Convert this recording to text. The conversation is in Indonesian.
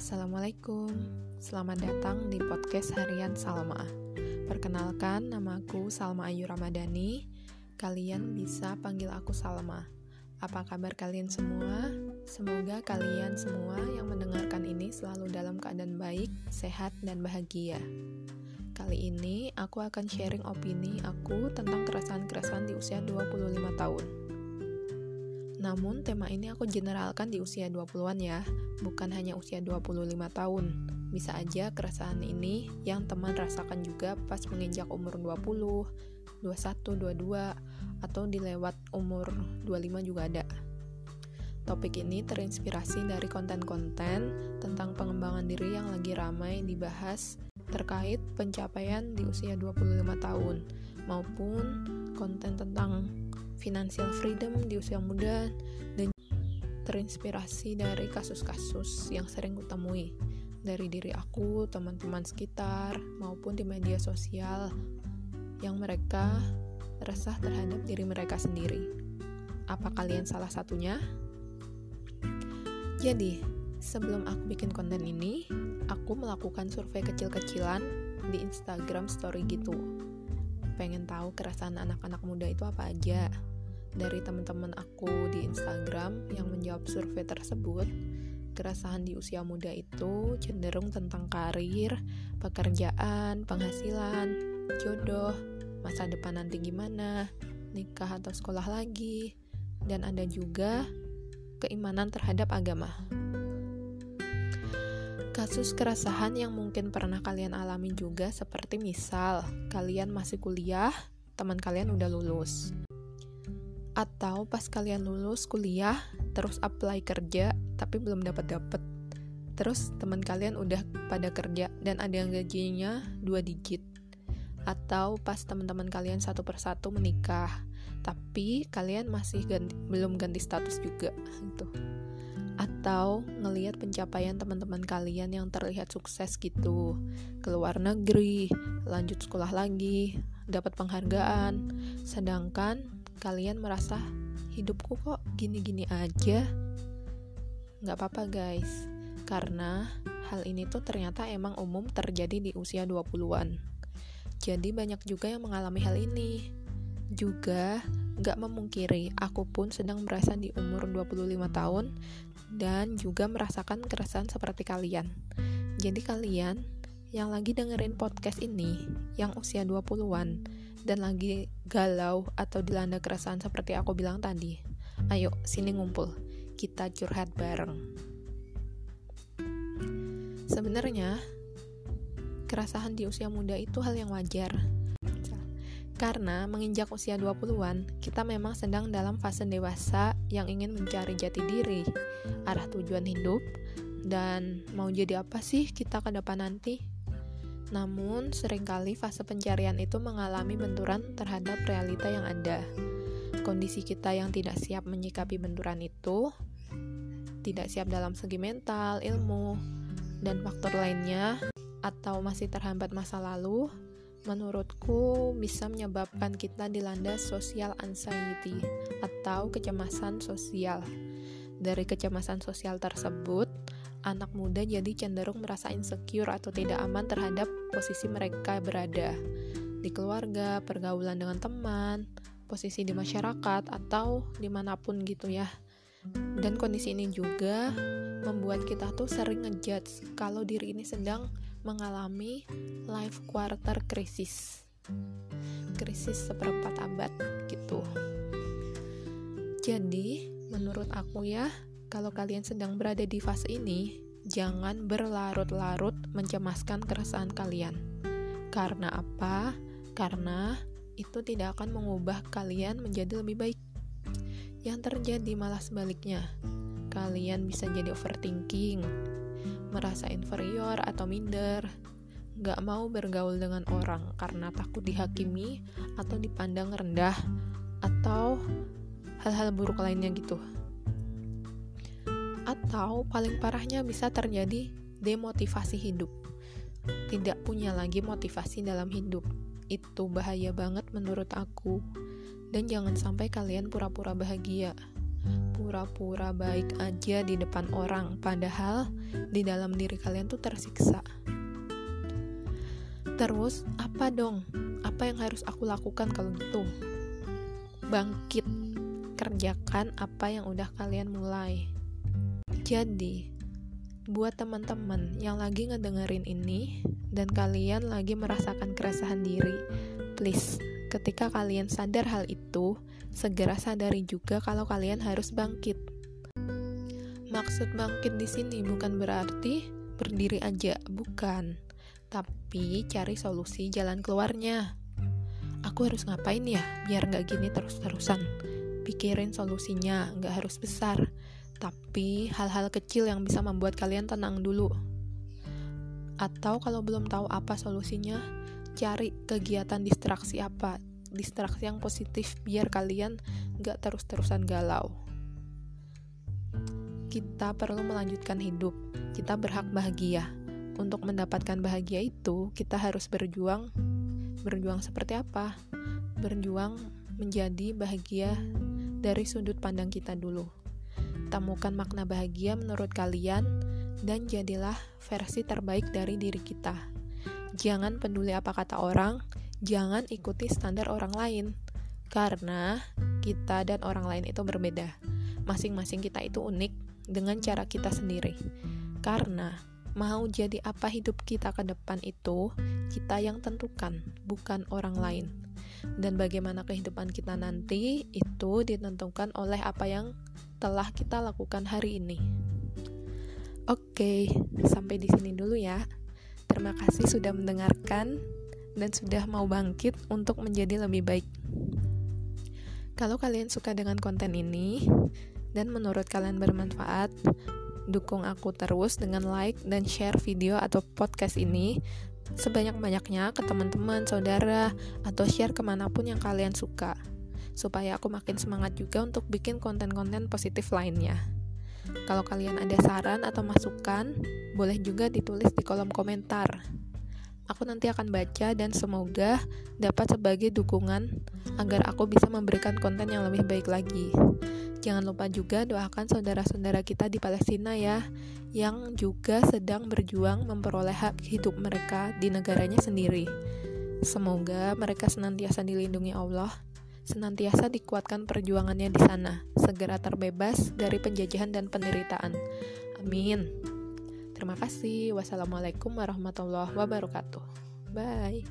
Assalamualaikum, selamat datang di podcast harian Salma. Perkenalkan, namaku Salma Ayu Ramadhani. Kalian bisa panggil aku Salma. Apa kabar kalian semua? Semoga kalian semua yang mendengarkan ini selalu dalam keadaan baik, sehat, dan bahagia. Kali ini aku akan sharing opini aku tentang keresahan-keresahan di usia 25 tahun. Namun tema ini aku generalkan di usia 20-an ya, bukan hanya usia 25 tahun. Bisa aja keresahan ini yang teman rasakan juga pas menginjak umur 20, 21, 22, atau di lewat umur 25 juga ada. Topik ini terinspirasi dari konten-konten tentang pengembangan diri yang lagi ramai dibahas terkait pencapaian di usia 25 tahun maupun konten tentang financial freedom di usia muda dan terinspirasi dari kasus-kasus yang sering kutemui dari diri aku, teman-teman sekitar, maupun di media sosial yang mereka resah terhadap diri mereka sendiri. Apa kalian salah satunya? Jadi, sebelum aku bikin konten ini, aku melakukan survei kecil-kecilan di Instagram story gitu. Pengen tahu keresahan anak-anak muda itu apa aja dari teman-teman aku di Instagram yang menjawab survei tersebut, keresahan di usia muda itu cenderung tentang karir, pekerjaan, penghasilan, jodoh, masa depan nanti gimana, nikah atau sekolah lagi, dan ada juga keimanan terhadap agama. Kasus keresahan yang mungkin pernah kalian alami juga seperti misal kalian masih kuliah, teman kalian udah lulus atau pas kalian lulus kuliah terus apply kerja tapi belum dapat dapat terus teman kalian udah pada kerja dan ada yang gajinya dua digit. Atau pas teman-teman kalian satu persatu menikah tapi kalian masih ganti, belum ganti status juga gitu. Atau ngelihat pencapaian teman-teman kalian yang terlihat sukses gitu. Ke luar negeri lanjut sekolah lagi dapat penghargaan. Sedangkan kalian merasa hidupku kok gini-gini aja? Nggak apa-apa guys. Karena hal ini tuh ternyata emang umum terjadi di usia 20-an jadi banyak juga yang mengalami hal ini. Juga nggak memungkiri aku pun sedang merasa di umur 25 tahun dan juga merasakan keresahan seperti kalian. Jadi kalian yang lagi dengerin podcast ini yang usia 20-an dan lagi galau atau dilanda keresahan seperti aku bilang tadi, ayo sini ngumpul, kita curhat bareng. Sebenarnya, keresahan di usia muda itu hal yang wajar. Karena menginjak usia 20-an, kita memang sedang dalam fase dewasa yang ingin mencari jati diri, arah tujuan hidup, dan mau jadi apa sih kita ke depan nanti. Namun, sering kali fase pencarian itu mengalami benturan terhadap realita yang ada. Kondisi kita yang tidak siap menyikapi benturan itu, tidak siap dalam segi mental, ilmu, dan faktor lainnya, atau masih terhambat masa lalu, menurutku bisa menyebabkan kita dilanda social anxiety atau kecemasan sosial. Dari kecemasan sosial tersebut, anak muda jadi cenderung merasa insecure atau tidak aman terhadap posisi mereka berada di keluarga, pergaulan dengan teman, posisi di masyarakat, atau di mana pun gitu ya. Dan kondisi ini juga membuat kita tuh sering ngejudge kalau diri ini sedang mengalami life quarter crisis. Krisis seperempat abad gitu. Jadi, menurut aku ya, kalau kalian sedang berada di fase ini, jangan berlarut-larut mencemaskan keresahan kalian. Karena apa? Karena itu tidak akan mengubah kalian menjadi lebih baik. Yang terjadi malah sebaliknya. Kalian bisa jadi overthinking, merasa inferior atau minder, gak mau bergaul dengan orang karena takut dihakimi atau dipandang rendah, atau hal-hal buruk lainnya gitu atau paling parahnya bisa terjadi demotivasi hidup. Tidak punya lagi motivasi dalam hidup. Itu bahaya banget menurut aku. Dan jangan sampai kalian pura-pura bahagia. pura-pura baik aja di depan orang, padahal di dalam diri kalian tuh tersiksa. Terus, apa dong? Apa yang harus aku lakukan kalau gitu? Bangkit, kerjakan apa yang udah kalian mulai. Jadi, buat teman-teman yang lagi ngedengerin ini dan kalian lagi merasakan keresahan diri, please, ketika kalian sadar hal itu, segera sadari juga kalau kalian harus bangkit. Maksud bangkit di sini bukan berarti berdiri aja, bukan. Tapi cari solusi jalan keluarnya. Aku harus ngapain ya biar nggak gini terus-terusan? Pikirin solusinya, nggak harus besar. Tapi hal-hal kecil yang bisa membuat kalian tenang dulu. Atau kalau belum tahu apa solusinya, cari kegiatan distraksi apa distraksi yang positif biar kalian gak terus-terusan galau. Kita perlu melanjutkan hidup. Kita berhak bahagia. Untuk mendapatkan bahagia itu, kita harus berjuang. Berjuang seperti apa? Berjuang menjadi bahagia dari sudut pandang kita dulu. Temukan makna bahagia menurut kalian dan jadilah versi terbaik dari diri kita. Jangan peduli apa kata orang, jangan ikuti standar orang lain karena kita dan orang lain itu berbeda. Masing-masing kita itu unik dengan cara kita sendiri. Karena mau jadi apa hidup kita ke depan itu kita yang tentukan, bukan orang lain. Dan bagaimana kehidupan kita nanti itu ditentukan oleh apa yang telah kita lakukan hari ini. Oke, sampai di sini dulu ya. Terima kasih sudah mendengarkan dan sudah mau bangkit untuk menjadi lebih baik. Kalau kalian suka dengan konten ini dan menurut kalian bermanfaat, dukung aku terus dengan like dan share video atau podcast ini sebanyak-banyaknya ke teman-teman, saudara, atau share ke mana pun yang kalian suka supaya aku makin semangat juga untuk bikin konten-konten positif lainnya. Kalau kalian ada saran atau masukan, boleh juga ditulis di kolom komentar. Aku nanti akan baca dan semoga dapat sebagai dukungan agar aku bisa memberikan konten yang lebih baik lagi. Jangan lupa juga doakan saudara-saudara kita di Palestina ya, yang juga sedang berjuang memperoleh hak hidup mereka di negaranya sendiri. Semoga mereka senantiasa dilindungi Allah, senantiasa dikuatkan perjuangannya di sana, segera terbebas dari penjajahan dan penderitaan. Amin. Terima kasih. Wassalamualaikum warahmatullahi wabarakatuh. Bye.